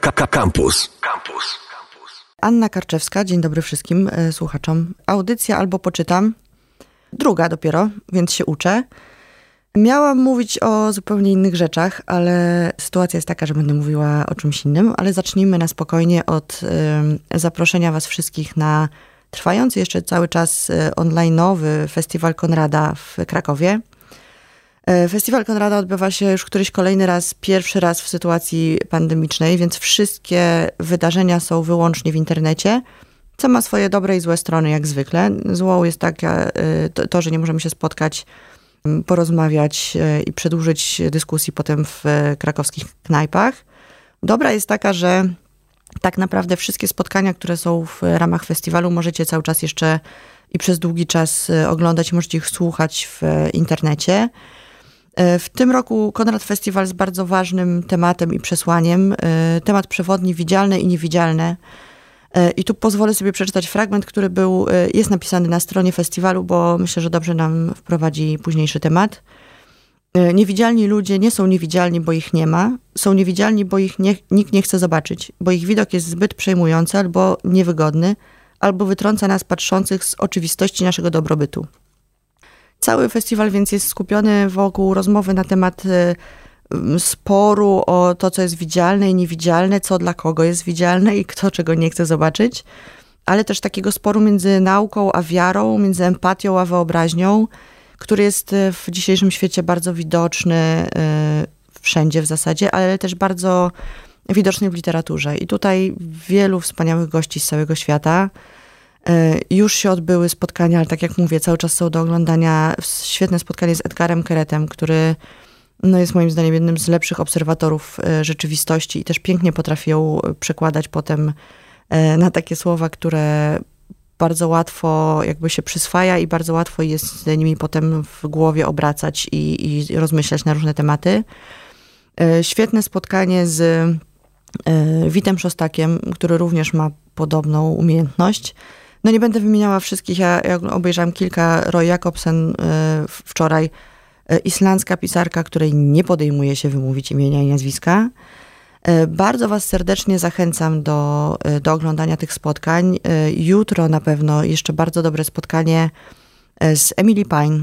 Campus. Campus. Anna Karczewska, dzień dobry wszystkim e, słuchaczom. Audycja albo poczytam, druga dopiero, więc się uczę. Miałam mówić o zupełnie innych rzeczach, ale sytuacja jest taka, że będę mówiła o czymś innym, ale zacznijmy na spokojnie od y, zaproszenia Was wszystkich na trwający jeszcze cały czas y, online'owy festiwal Konrada w Krakowie. Y, festiwal Konrada odbywa się już któryś kolejny raz, pierwszy raz w sytuacji pandemicznej, więc wszystkie wydarzenia są wyłącznie w internecie, co ma swoje dobre i złe strony, jak zwykle. Złą jest takie to, to że nie możemy się spotkać porozmawiać e, i przedłużyć dyskusji potem w e, krakowskich knajpach. Dobra jest taka, że tak naprawdę wszystkie spotkania, które są w ramach festiwalu, możecie cały czas jeszcze i przez długi czas e, oglądać, możecie ich słuchać w internecie. W tym roku Konrad Festiwal jest bardzo ważnym tematem i przesłaniem. Temat przewodni widzialne i niewidzialne E, I tu pozwolę sobie przeczytać fragment, który był, e, jest napisany na stronie festiwalu, bo myślę, że dobrze nam wprowadzi późniejszy temat. E, niewidzialni ludzie nie są niewidzialni, bo ich nie ma. Są niewidzialni, bo ich nie, nikt nie chce zobaczyć, bo ich widok jest zbyt przejmujący albo niewygodny, albo wytrąca nas patrzących z oczywistości naszego dobrobytu. Cały festiwal więc jest skupiony wokół rozmowy na temat sporu o to, co jest widzialne i niewidzialne, co dla kogo jest widzialne i kto czego nie chce zobaczyć, ale też takiego sporu między nauką a wiarą, między empatią a wyobraźnią, który jest e, w dzisiejszym świecie bardzo widoczny e, wszędzie w zasadzie, ale też bardzo widoczny w literaturze. I tutaj wielu wspaniałych gości z całego świata. E, już się odbyły spotkania, ale tak jak mówię, cały czas są do oglądania świetne spotkanie z Edgarem Keretem, który no jest moim zdaniem jednym z lepszych obserwatorów e, rzeczywistości i też pięknie potrafi ją przekładać potem e, na takie słowa, które bardzo łatwo jakby się przyswaja i bardzo łatwo jest nimi potem w głowie obracać i, i rozmyślać na różne tematy. Świetne spotkanie z Witem Szostakiem, który również ma podobną umiejętność. No nie będę wymieniała wszystkich, ja, ja obejrzałam kilka, Roy Jakobsen wczoraj E, islandzka pisarka, której nie podejmuje się wymówić imienia i nazwiska. E, bardzo Was serdecznie zachęcam do, do oglądania tych spotkań. Jutro na pewno jeszcze bardzo dobre spotkanie z Emily Pine,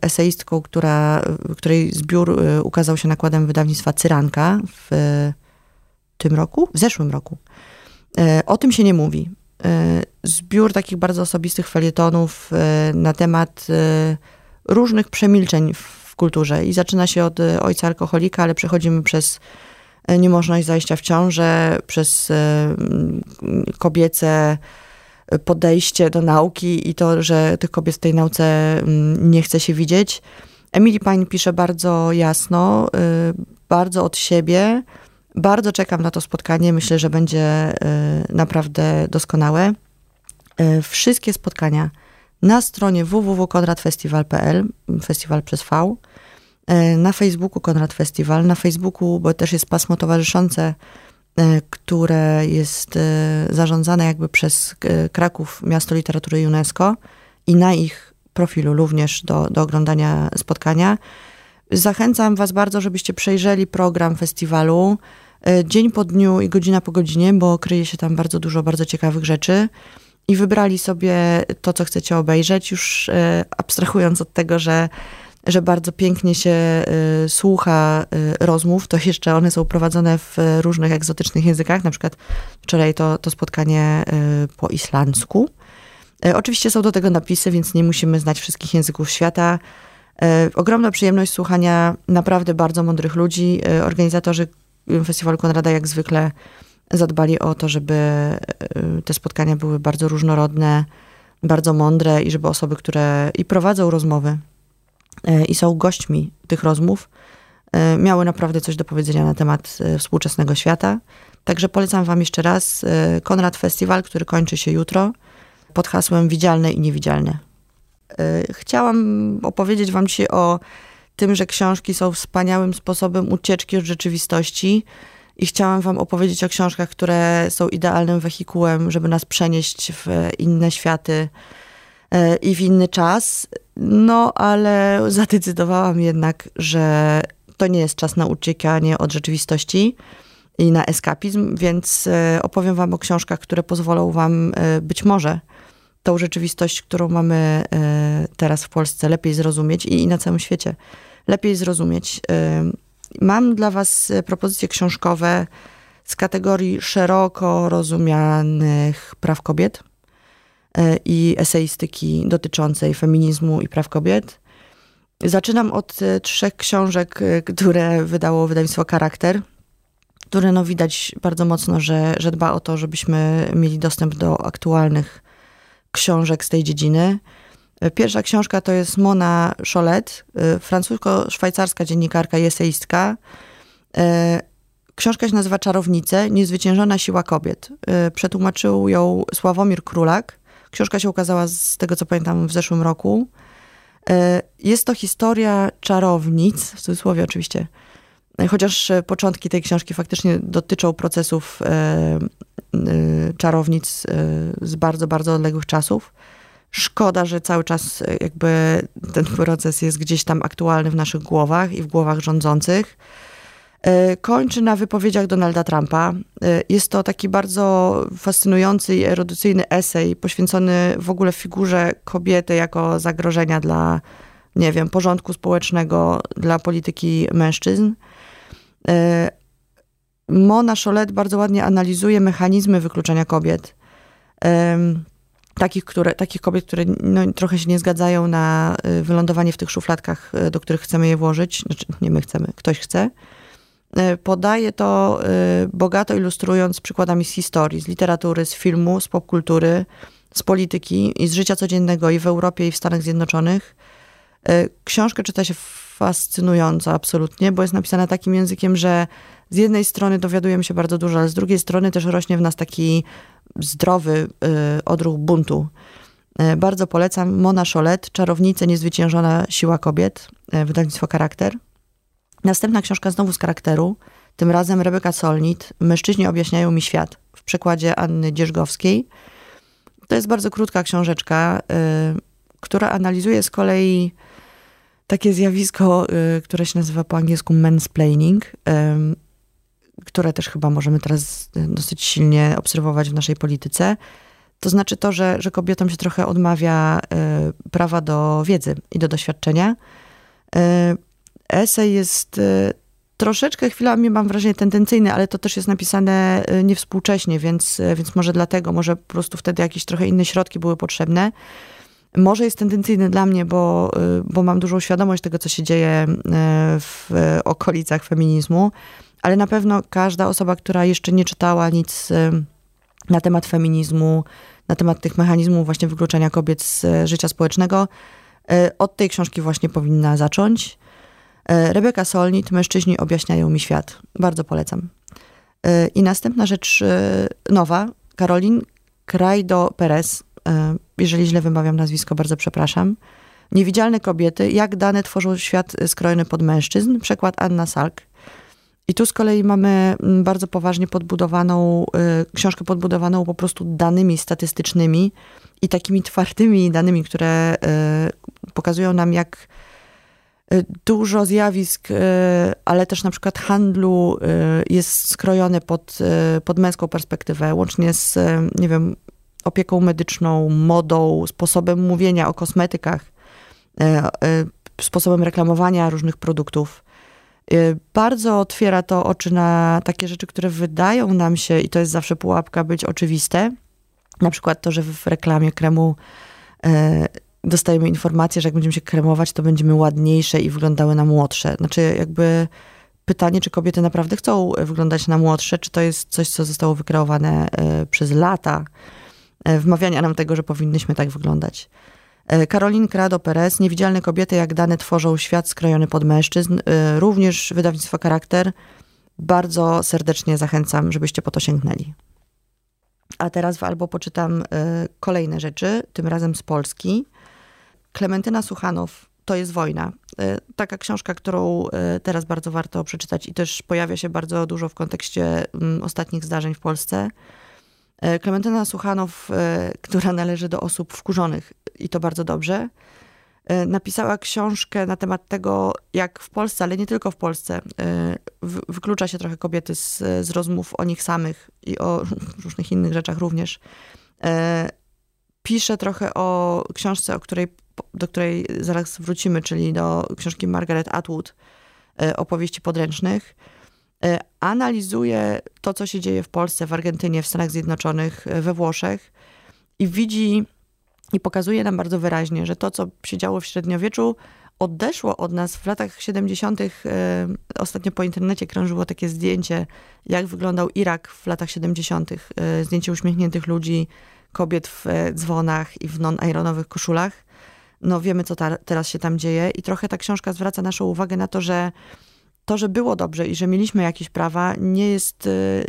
eseistką, która, której zbiór ukazał się nakładem wydawnictwa Cyranka w tym roku, w zeszłym roku. O tym się nie mówi. Zbiór takich bardzo osobistych felietonów na temat różnych przemilczeń w kulturze. I zaczyna się od e, ojca alkoholika, ale przechodzimy przez niemożność zajścia w ciążę, przez e, kobiece podejście do nauki i to, że tych kobiet w tej nauce nie chce się widzieć. Emily Pine pisze bardzo jasno, bardzo od siebie. Bardzo czekam na to spotkanie. Myślę, że będzie naprawdę doskonałe. Wszystkie spotkania na stronie www.konradfestival.pl, festiwal przez V, e, na Facebooku Konrad Festiwal, na Facebooku, bo też jest pasmo towarzyszące, e, które jest e, zarządzane jakby przez Kraków Miasto Literatury UNESCO i na ich profilu również do, do oglądania spotkania. Zachęcam Was bardzo, żebyście przejrzeli program festiwalu dzień po dniu i godzina po godzinie, bo kryje się tam bardzo dużo bardzo ciekawych rzeczy i wybrali sobie to, co chcecie obejrzeć, już e, abstrahując od tego, że, że bardzo pięknie się e, słucha e, rozmów, to jeszcze one są prowadzone w różnych egzotycznych językach, na przykład wczoraj to, to spotkanie po islandzku. Oczywiście są do tego napisy, więc nie musimy znać wszystkich języków świata. Ogromna przyjemność słuchania naprawdę bardzo mądrych ludzi. Organizatorzy Festiwalu Konrada jak zwykle zadbali o to, żeby e, te spotkania były bardzo różnorodne, bardzo mądre i żeby osoby, które i prowadzą rozmowy e, i są gośćmi tych rozmów, e, miały naprawdę coś do powiedzenia na temat współczesnego świata. Także polecam Wam jeszcze raz Konrad Festiwal, który kończy się jutro pod hasłem Widzialne i Niewidzialne. Chciałam opowiedzieć Wam dzisiaj o tym, że książki są wspaniałym sposobem ucieczki od rzeczywistości i chciałam Wam opowiedzieć o książkach, które są idealnym wehikułem, żeby nas przenieść w inne światy e, i w inny czas. No, ale zadecydowałam jednak, że to nie jest czas na uciekanie od rzeczywistości. i na eskapizm, więc opowiem wam o książkach, które pozwolą wam być może tą rzeczywistość, którą mamy teraz w Polsce, lepiej zrozumieć i na całym świecie lepiej zrozumieć. Mam dla was propozycje książkowe z kategorii szeroko rozumianych praw kobiet e, i eseistyki dotyczącej feminizmu i praw kobiet. Zaczynam od e, trzech książek, e, które wydało wydawnictwo Charakter, które no widać bardzo mocno, że, że dba o to, żebyśmy mieli dostęp do aktualnych książek z tej dziedziny. Pierwsza książka to jest Mona Cholet, francusko-szwajcarska dziennikarka i eseistka. Książka się nazywa Czarownice, niezwyciężona siła kobiet. Y, przetłumaczył ją Sławomir Królak. Książka się ukazała z tego, co pamiętam, w zeszłym roku. Y, jest to historia czarownic, w cudzysłowie oczywiście, y, chociaż początki tej książki faktycznie dotyczą procesów czarownic z bardzo, bardzo odległych czasów. Szkoda, że cały czas jakby ten proces jest gdzieś tam aktualny w naszych głowach i w głowach rządzących. E, kończy na wypowiedziach Donalda Trumpa. E, jest to taki bardzo fascynujący i erudycyjny esej poświęcony w ogóle figurze kobiety jako zagrożenia dla, nie wiem, porządku społecznego, dla polityki mężczyzn. E, Mona Cholet bardzo ładnie analizuje mechanizmy wykluczenia kobiet. Takich, które, takich kobiet, które no, trochę się nie zgadzają na wylądowanie w tych szufladkach, do których chcemy je włożyć. Znaczy, nie my chcemy, ktoś chce. E, podaje to bogato ilustrując przykładami z historii, z literatury, z filmu, z popkultury, z polityki i z życia codziennego i w Europie, i w Stanach Zjednoczonych. Książkę czyta się fascynująco, absolutnie, bo jest napisana takim językiem, że z jednej strony dowiadujemy się bardzo dużo, ale z drugiej strony też rośnie w nas taki zdrowy odruch buntu. Bardzo polecam Mona Cholet, Czarownice, niezwyciężona siła kobiet, wydawnictwo Charakter. Następna książka znowu z charakteru, tym razem Rebeka Solnit, Mężczyźni objaśniają mi świat, w przekładzie Anny Dzierżgowskiej. To jest bardzo krótka książeczka, y, która analizuje z kolei takie zjawisko, y, które się nazywa po angielsku mansplaining, y, które też chyba możemy teraz dosyć silnie obserwować w naszej polityce. To znaczy to, że, że kobietom się trochę odmawia prawa do wiedzy i do doświadczenia esej jest y, troszeczkę chwilami, mam wrażenie, tendencyjny, ale to też jest napisane y, niewspółcześnie, więc, y, więc może dlatego, może po prostu wtedy jakieś trochę inne środki były potrzebne. Może jest tendencyjny dla mnie, bo, bo mam dużą świadomość tego, co się dzieje w okolicach feminizmu, ale na pewno każda osoba, która jeszcze nie czytała nic na temat feminizmu, na temat tych mechanizmów właśnie wykluczenia kobiet z życia społecznego, od tej książki właśnie powinna zacząć. Rebeka Solnit, Mężczyźni objaśniają mi świat. Bardzo polecam. I następna rzecz nowa, Karolin Krajdo Perez. Jeżeli źle wymawiam nazwisko, bardzo przepraszam. Niewidzialne kobiety, jak dane tworzą świat skrojony pod mężczyzn. Przekład Anna Salk. I tu z kolei mamy mm, bardzo poważnie podbudowaną, książkę podbudowaną po prostu danymi statystycznymi i takimi twardymi danymi, które pokazują nam, jak Y, dużo zjawisk, y, ale też na przykład handlu y, jest skrojone pod, pod męską perspektywę, łącznie z, nie wiem, opieką medyczną, modą, sposobem mówienia o kosmetykach, sposobem reklamowania różnych produktów. Bardzo otwiera to oczy na takie rzeczy, które wydają nam się, i to jest zawsze pułapka, być oczywiste. Na przykład to, że w reklamie kremu dostajemy informację, że jak będziemy się kremować, to będziemy ładniejsze i wyglądały na młodsze. Znaczy jakby pytanie, czy kobiety naprawdę chcą wyglądać na młodsze, czy to jest coś, co zostało wykreowane przez lata, wmawiania nam tego, że powinnyśmy tak wyglądać. Karolin e, Krado Perez, Niewidzialne kobiety, jak dane tworzą świat skrojony pod mężczyzn. Również wydawnictwo Charakter. Bardzo serdecznie zachęcam, żebyście po to sięgnęli. A teraz w albo poczytam kolejne rzeczy, tym razem z Polski. Klementyna Suchanow, To jest wojna. E, taka książka, którą e, teraz bardzo warto przeczytać i też pojawia się bardzo dużo w kontekście mm, ostatnich zdarzeń w Polsce. E, Klementyna Suchanow, która należy do osób wkurzonych i to bardzo dobrze. E, napisała książkę na temat tego, jak w Polsce, ale nie tylko w Polsce, e, wyklucza się trochę kobiety z, z rozmów o nich samych i o różnych innych rzeczach również. E, pisze trochę o książce, o której, do której zaraz wrócimy, czyli do książki Margaret Atwood, opowieści podręcznych. Analizuje to, co się dzieje w Polsce, w Argentynie, w Stanach Zjednoczonych, we Włoszech i widzi i pokazuje nam bardzo wyraźnie, że to, co się działo w średniowieczu, odeszło od nas w latach 70. E, ostatnio po internecie krążyło takie zdjęcie, jak wyglądał Irak w latach 70. E, zdjęcie uśmiechniętych ludzi, kobiet w e, dzwonach i w non-ironowych koszulach. No wiemy, co ta, teraz się tam dzieje i trochę ta książka zwraca naszą uwagę na to, że to, że było dobrze i że mieliśmy jakieś prawa, nie jest, y,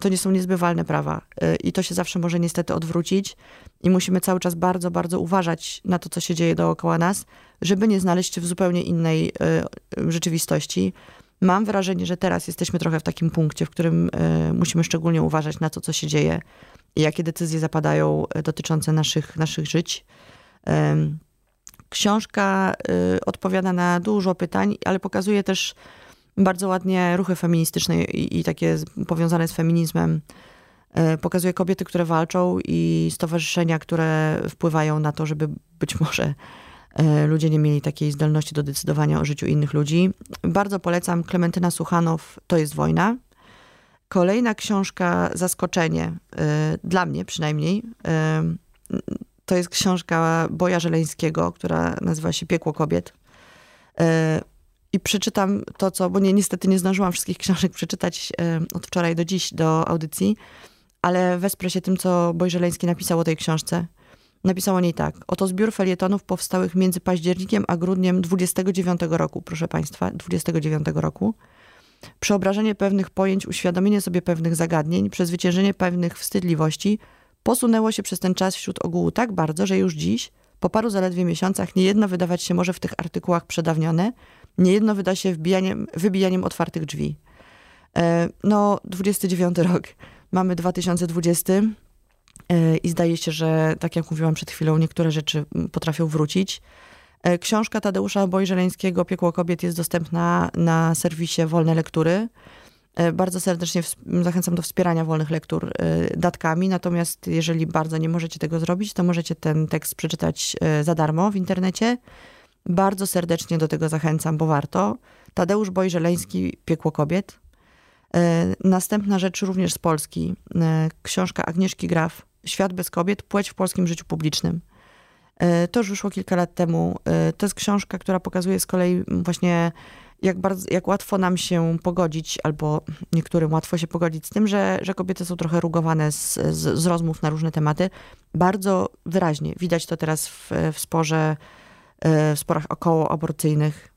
to nie są niezbywalne prawa. Y, I to się zawsze może niestety odwrócić. I musimy cały czas bardzo, bardzo uważać na to, co się dzieje dookoła nas, żeby nie znaleźć się w zupełnie innej y, rzeczywistości. Mam wrażenie, że teraz jesteśmy trochę w takim punkcie, w którym musimy szczególnie uważać na to, co się dzieje i jakie decyzje zapadają dotyczące naszych, naszych żyć. Książka odpowiada na dużo pytań, ale pokazuje też bardzo ładnie ruchy feministyczne i, i takie powiązane z feminizmem. E, pokazuje kobiety, które walczą i stowarzyszenia, które wpływają na to, żeby być może e, ludzie nie mieli takiej zdolności do decydowania o życiu innych ludzi. Bardzo polecam Klementyna Suchanow, To jest wojna. Kolejna książka, Zaskoczenie, e, dla mnie przynajmniej, to jest książka Boja Żeleńskiego, która nazywa się Piekło kobiet i przeczytam to, co, bo nie, niestety nie zdążyłam wszystkich książek przeczytać e, od wczoraj do dziś, do audycji, ale wesprę się tym, co Bojżeleński napisał o tej książce. Napisał o niej tak. Oto zbiór felietonów powstałych między październikiem a grudniem 29 roku, proszę Państwa, 29 roku. Przeobrażenie pewnych pojęć, uświadomienie sobie pewnych zagadnień, przezwyciężenie pewnych wstydliwości posunęło się przez ten czas wśród ogółu tak bardzo, że już dziś, po paru zaledwie miesiącach, niejedno wydawać się może w tych artykułach przedawnione, Niejedno wyda się wbijaniem, wybijaniem otwartych drzwi. E, no, 29 rok. Mamy 2020 e, i zdaje się, że tak jak mówiłam przed chwilą, niektóre rzeczy potrafią wrócić. E, książka Tadeusza Bojżeleńskiego Piekło kobiet jest dostępna na serwisie Wolne Lektury. Bardzo serdecznie zachęcam do wspierania wolnych lektur datkami, natomiast jeżeli bardzo nie możecie tego zrobić, to możecie ten tekst przeczytać za darmo w internecie. Bardzo serdecznie do tego zachęcam, bo warto. Tadeusz Bojżeleński, Piekło kobiet. E, następna rzecz również z Polski. E, książka Agnieszki Graf, Świat bez kobiet, płeć w polskim życiu publicznym. E, to już wyszło kilka lat temu. To jest książka, która pokazuje z kolei właśnie, jak, bardzo, jak łatwo nam się pogodzić, albo niektórym łatwo się pogodzić z tym, że, że kobiety są trochę rugowane z, z, z rozmów na różne tematy. Bardzo wyraźnie widać to teraz w, w sporze w sporach okołoaborcyjnych,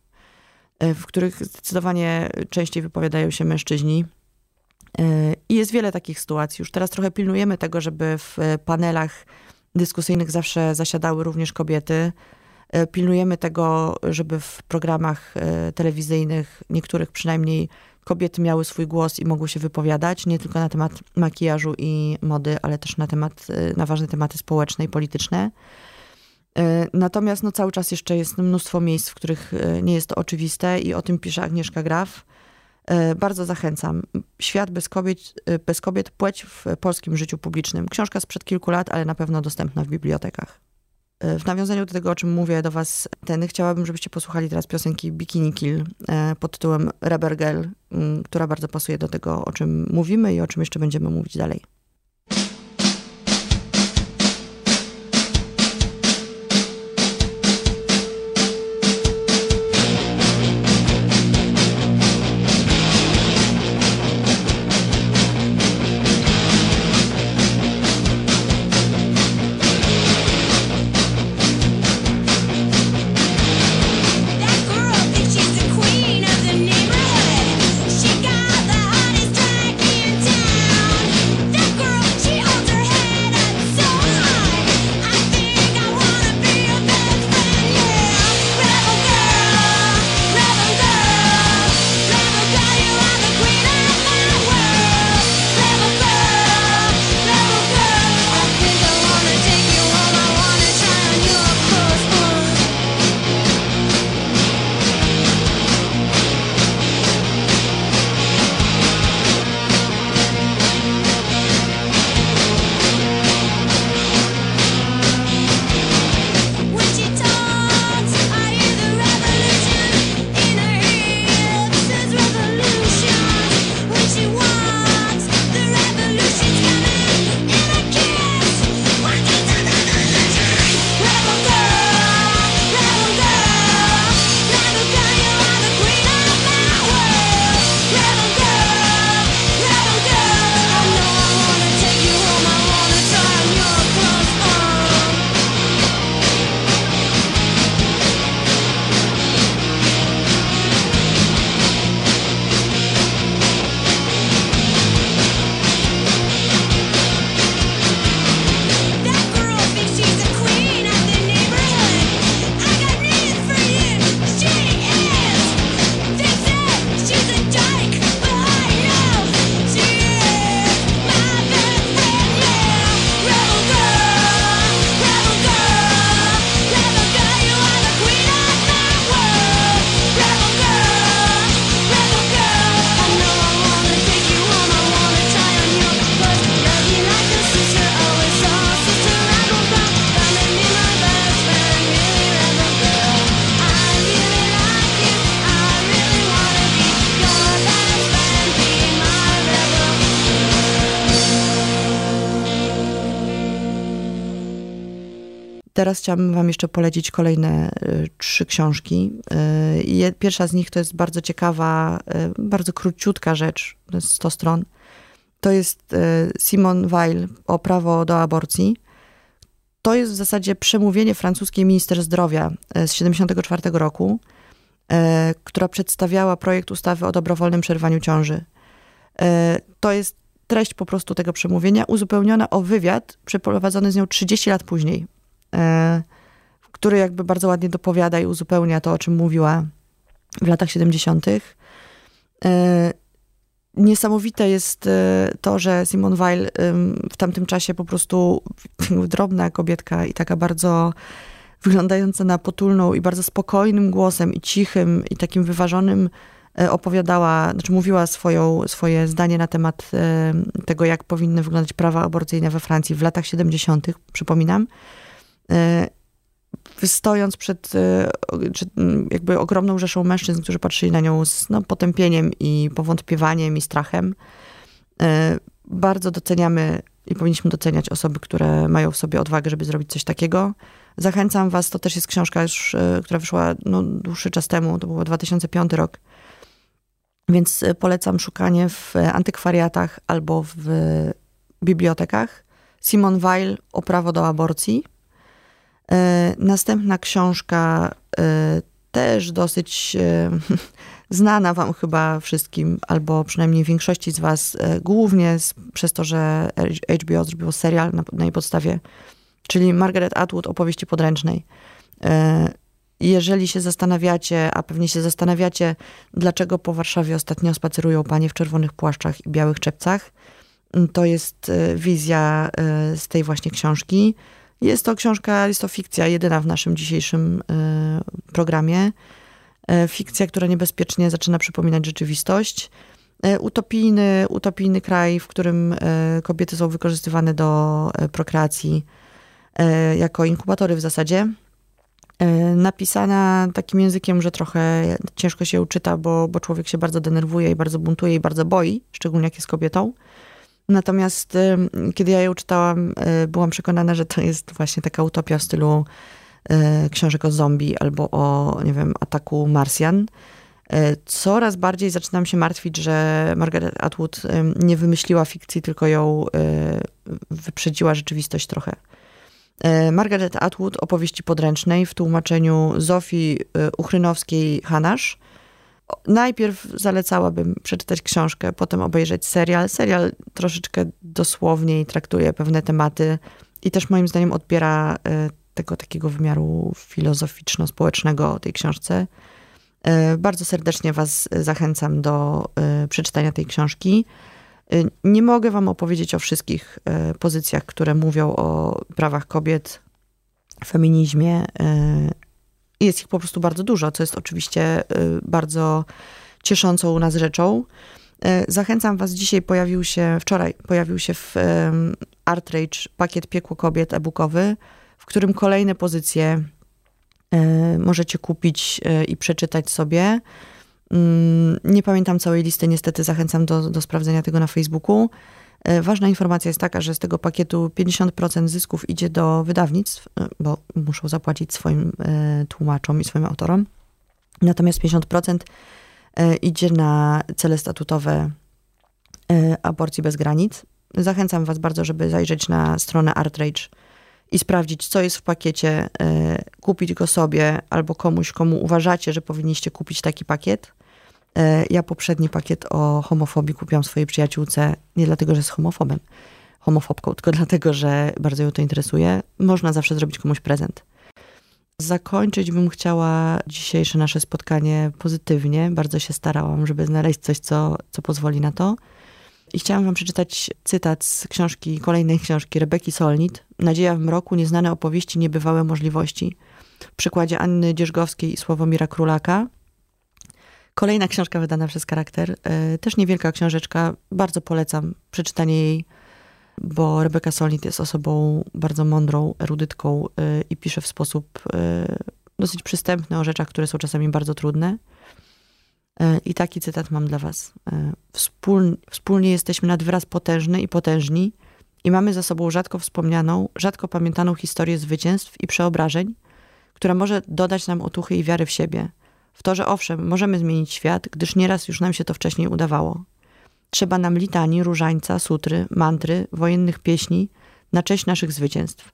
e, w których zdecydowanie częściej wypowiadają się mężczyźni. E, I jest wiele takich sytuacji. Już teraz trochę pilnujemy tego, żeby w panelach dyskusyjnych zawsze zasiadały również kobiety. Pilnujemy tego, żeby w programach telewizyjnych, niektórych przynajmniej, kobiety miały swój głos i mogły się wypowiadać, nie tylko na temat makijażu i mody, ale też na, temat, na ważne tematy społeczne i polityczne. E, natomiast no, cały czas jeszcze jest mnóstwo miejsc, w których e, nie jest to oczywiste i o tym pisze Agnieszka Graf. E, bardzo zachęcam. Świat bez kobiet, bez kobiet, płeć w polskim życiu publicznym. Książka sprzed kilku lat, ale na pewno dostępna w bibliotekach. W nawiązaniu do tego, o czym mówię do was, ten, chciałabym, żebyście posłuchali teraz piosenki Bikini Kill pod tytułem Rebel Girl, która bardzo pasuje do tego, o czym mówimy i o czym jeszcze będziemy mówić dalej. Teraz chciałabym wam jeszcze polecić kolejne y, trzy książki. Y, pierwsza z nich to jest bardzo ciekawa, y, bardzo króciutka rzecz, to jest 100 stron. To jest Simon Weil o prawo do aborcji. To jest w zasadzie przemówienie francuskiej minister zdrowia z 1974 roku, która przedstawiała projekt ustawy o dobrowolnym przerwaniu ciąży. To jest treść po prostu tego przemówienia, uzupełniona o wywiad przeprowadzony z nią 30 lat później, e, który jakby bardzo ładnie dopowiada i uzupełnia to, o czym mówiła w latach 70. E, niesamowite jest e, to, że Simone Weil w tamtym czasie po prostu drobna kobietka i taka bardzo wyglądająca na potulną i bardzo spokojnym głosem i cichym i takim wyważonym E, opowiadała, znaczy mówiła swoją, swoje zdanie na temat e, tego, jak powinny wyglądać prawa aborcyjne we Francji w latach 70., przypominam, e, stojąc przed jakby ogromną rzeszą mężczyzn, którzy patrzyli na nią z no, potępieniem i powątpiewaniem i strachem. Bardzo doceniamy i powinniśmy doceniać osoby, które mają w sobie odwagę, żeby zrobić coś takiego. Zachęcam was, to też jest książka już, która wyszła no, dłuższy czas temu, to był 2005 rok, więc polecam szukanie w antykwariatach albo w bibliotekach. Simon Weil o prawo do aborcji. E, następna książka, e, też dosyć znana wam chyba wszystkim, albo przynajmniej większości z was, głównie przez to, że HBO zrobiło serial na, na jej podstawie, czyli Margaret Atwood opowieści podręcznej jeżeli się zastanawiacie, a pewnie się zastanawiacie, dlaczego po Warszawie ostatnio spacerują panie w czerwonych płaszczach i białych czepcach, to jest e, wizja e, z tej właśnie książki. Jest to książka, jest to fikcja, jedyna w naszym dzisiejszym e, programie. Fikcja, która niebezpiecznie zaczyna przypominać rzeczywistość. Utopijny, utopijny kraj, w którym kobiety są wykorzystywane do prokreacji jako inkubatory w zasadzie E, napisana takim językiem, że trochę ciężko się uczyta, bo, bo człowiek się bardzo denerwuje i bardzo buntuje i bardzo boi, szczególnie jak jest kobietą. Natomiast e, kiedy ja ją czytałam, e, byłam przekonana, że to jest właśnie taka utopia w stylu książek o zombie albo o, nie wiem, ataku Marsjan. Coraz bardziej zaczynam się martwić, że Margaret Atwood nie wymyśliła fikcji, tylko ją wyprzedziła rzeczywistość trochę. E, Margaret Atwood, opowieści podręcznej w tłumaczeniu Zofii e, Uchrynowskiej-Hanasz. Najpierw zalecałabym przeczytać książkę, potem obejrzeć serial. Serial troszeczkę dosłowniej traktuje pewne tematy i też moim zdaniem odbiera e, tego takiego wymiaru filozoficzno-społecznego tej książce. Bardzo serdecznie Was zachęcam do przeczytania tej książki. Nie mogę Wam opowiedzieć o wszystkich pozycjach, które mówią o prawach kobiet, feminizmie. Y, jest ich po prostu bardzo dużo, co jest oczywiście bardzo cieszącą nas rzeczą. Zachęcam Was, dzisiaj pojawił się, wczoraj pojawił się w Artrage pakiet Piekło Kobiet e-bookowy, w którym kolejne pozycje możecie kupić i przeczytać sobie. Mm, nie pamiętam całej listy, niestety zachęcam do, do sprawdzenia tego na Facebooku. E, ważna informacja jest taka, że z tego pakietu 50% zysków idzie do wydawnictw, e, bo muszą zapłacić swoim e, tłumaczom i swoim autorom. Natomiast 50% idzie na cele statutowe aborcji bez granic. Zachęcam Was bardzo, żeby zajrzeć na stronę Artrage i sprawdzić, co jest w pakiecie, kupić go sobie albo komuś, komu uważacie, że powinniście kupić taki pakiet. E, ja poprzedni pakiet o homofobii kupiłam swojej przyjaciółce nie dlatego, że jest homofobem, homofobką, tylko dlatego, że bardzo ją to interesuje. Można zawsze zrobić komuś prezent. Zakończyć bym chciała dzisiejsze nasze spotkanie pozytywnie. Bardzo się starałam, żeby znaleźć coś, co, co pozwoli na to. I chciałam wam przeczytać cytat z książki, kolejnej książki Rebeki Solnit. Nadzieja w mroku, nieznane opowieści, niebywałe możliwości. W przykładzie Anny Dzierżgowskiej i Sławomira Królaka. Kolejna książka wydana przez charakter, e, też niewielka książeczka, bardzo polecam przeczytanie jej, bo Rebeka Solnit jest osobą bardzo mądrą, erudytką e, i pisze w sposób e, dosyć przystępny o rzeczach, które są czasami bardzo trudne. I taki cytat mam dla was. Wspólnie, jesteśmy nad wyraz potężny i potężni i mamy za sobą rzadko wspomnianą, rzadko pamiętaną historię zwycięstw i przeobrażeń, która może dodać nam otuchy i wiary w siebie. W to, że owszem, możemy zmienić świat, gdyż nieraz już nam się to wcześniej udawało. Trzeba nam litanii, różańca, sutry, mantry, wojennych pieśni na cześć naszych zwycięstw.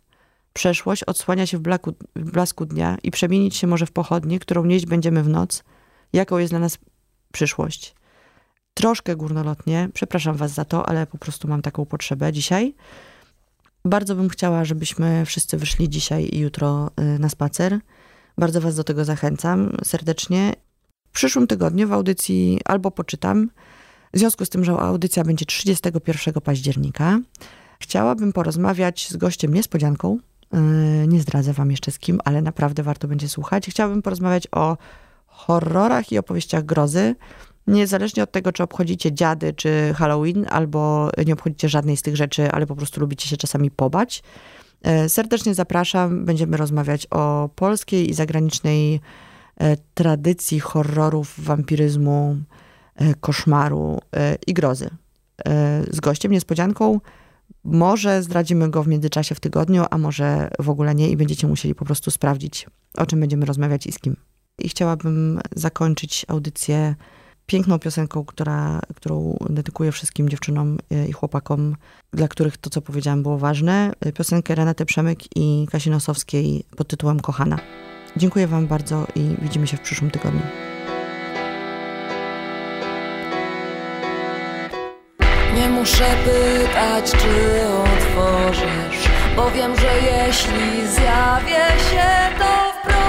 Przeszłość odsłania się w, blaku, w blasku dnia i przemienić się może w pochodnię, którą nieść będziemy w noc, jaką jest dla nas przyszłość. Troszkę górnolotnie, przepraszam was za to, ale po prostu mam taką potrzebę dzisiaj. Bardzo bym chciała, żebyśmy wszyscy wyszli dzisiaj i jutro y, na spacer. Bardzo was do tego zachęcam serdecznie. W przyszłym tygodniu w audycji albo poczytam, w związku z tym, że audycja będzie 31 października, chciałabym porozmawiać z gościem niespodzianką. Y, nie zdradzę wam jeszcze z kim, ale naprawdę warto będzie słuchać. Chciałabym porozmawiać o horrorach i opowieściach grozy. Niezależnie od tego, czy obchodzicie dziady, czy Halloween, albo nie obchodzicie żadnej z tych rzeczy, ale po prostu lubicie się czasami pobać. E, serdecznie zapraszam. Będziemy rozmawiać o polskiej i zagranicznej e, tradycji horrorów, wampiryzmu, e, koszmaru i grozy. Z gościem, niespodzianką. Może zdradzimy go w międzyczasie w tygodniu, a może w ogóle nie i będziecie musieli po prostu sprawdzić, o czym będziemy rozmawiać i z kim. I chciałabym zakończyć audycję piękną piosenką, która, którą dedykuję wszystkim dziewczynom e, i chłopakom, dla których to, co powiedziałam, było ważne. E, piosenkę Renaty Przemyk i Kasi Nosowskiej pod tytułem Kochana. Dziękuję wam bardzo i widzimy się w przyszłym tygodniu. Nie muszę pytać, czy otworzysz, bo wiem, że jeśli zjawię się, to w progu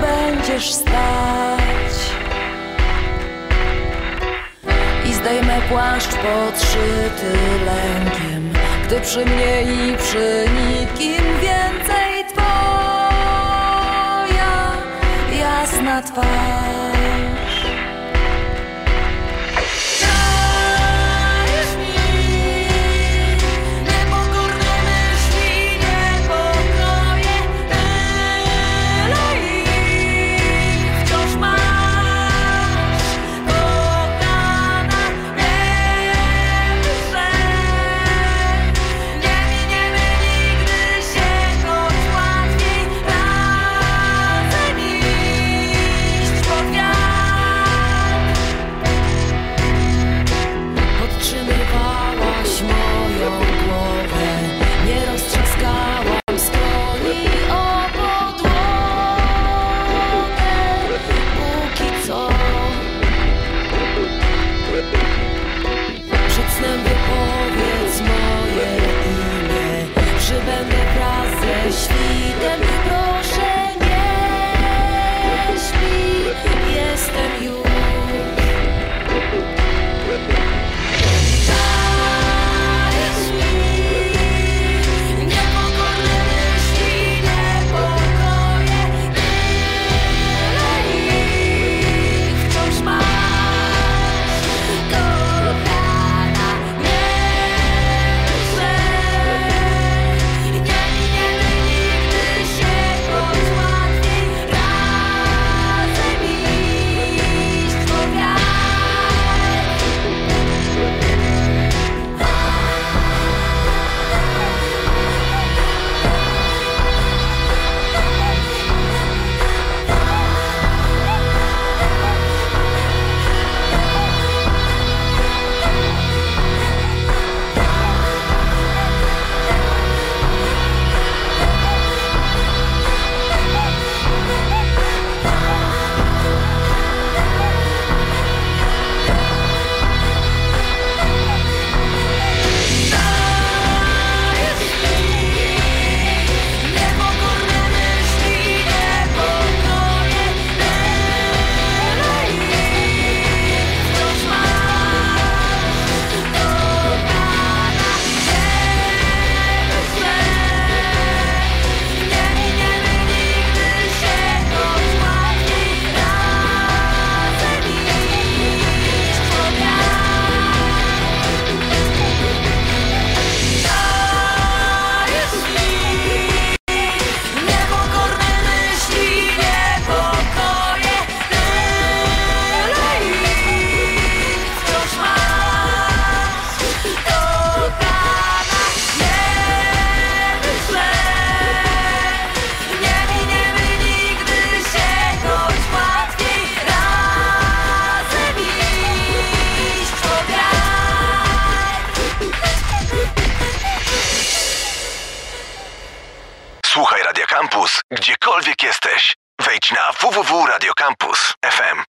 będziesz. Zdejmę płaszcz podszyty lękiem Gdy przy mnie i przy nikim więcej Twoja jasna twarz